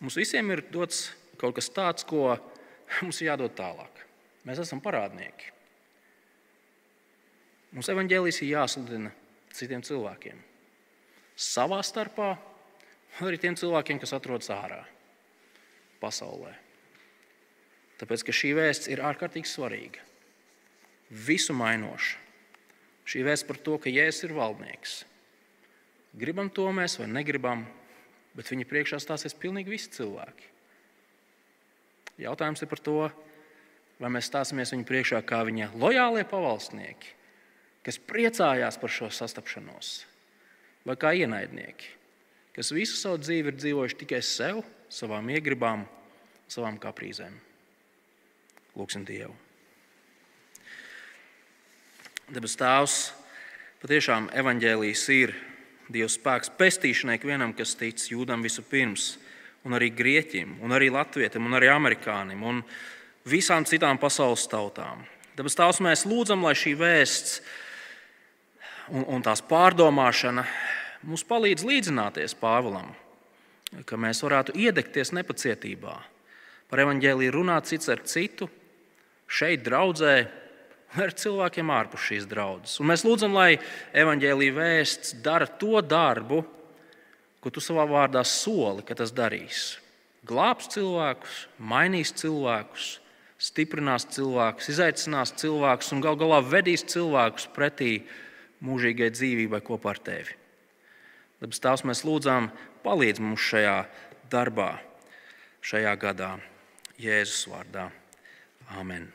Mums visiem ir dots kaut kas tāds, ko mums jādod tālāk. Mēs esam parādnieki. Mums evanģēlijas ir jāsludina citiem cilvēkiem. Savā starpā, arī tiem cilvēkiem, kas atrodas ārā pasaulē. Tāpēc, ka šī vēsts ir ārkārtīgi svarīga, visu mainoša. Šī vēsts par to, ka Jēzus ir valdnieks. Gribam to mēs vai negribam, bet viņa priekšā stāsies pilnīgi visi cilvēki. Jautājums ir par to, vai mēs stāsimies viņa priekšā kā viņa lojālie pavalsnieki, kas priecājās par šo sastapšanos, vai kā ienaidnieki, kas visu savu dzīvi ir dzīvojuši tikai sev, savām iegribām, savām kaprīzēm. Lūksim Dievu. Debes Tēvs, patiešām evaņģēlījis ir Dieva spēks pestīšanai ikvienam, kas tic jūdam vispirms, un arī grieķim, un arī latvietim, un arī amerikānim, un visām citām pasaules tautām. Debes Tēvs, mēs lūdzam, lai šī vēsts un, un tās pārdomāšana mums palīdz līdzināties Pāvilam, ka mēs varētu iedegties nepacietībā, par evaņģēlīju runāt cits ar citu šeit, draudzē, ar cilvēkiem ārpus šīs draudzes. Un mēs lūdzam, lai evaņģēlīja vēsts dara to darbu, ko tu savā vārdā soli, ka tas darīs. Glābs cilvēkus, mainīs cilvēkus, stiprinās cilvēkus, izaicinās cilvēkus un gal galā vedīs cilvēkus pretī mūžīgai dzīvībai kopā ar tevi. Tāpēc Tēvs mēs lūdzām, palīdz mums šajā darbā, šajā gadā, Jēzus vārdā. Amen.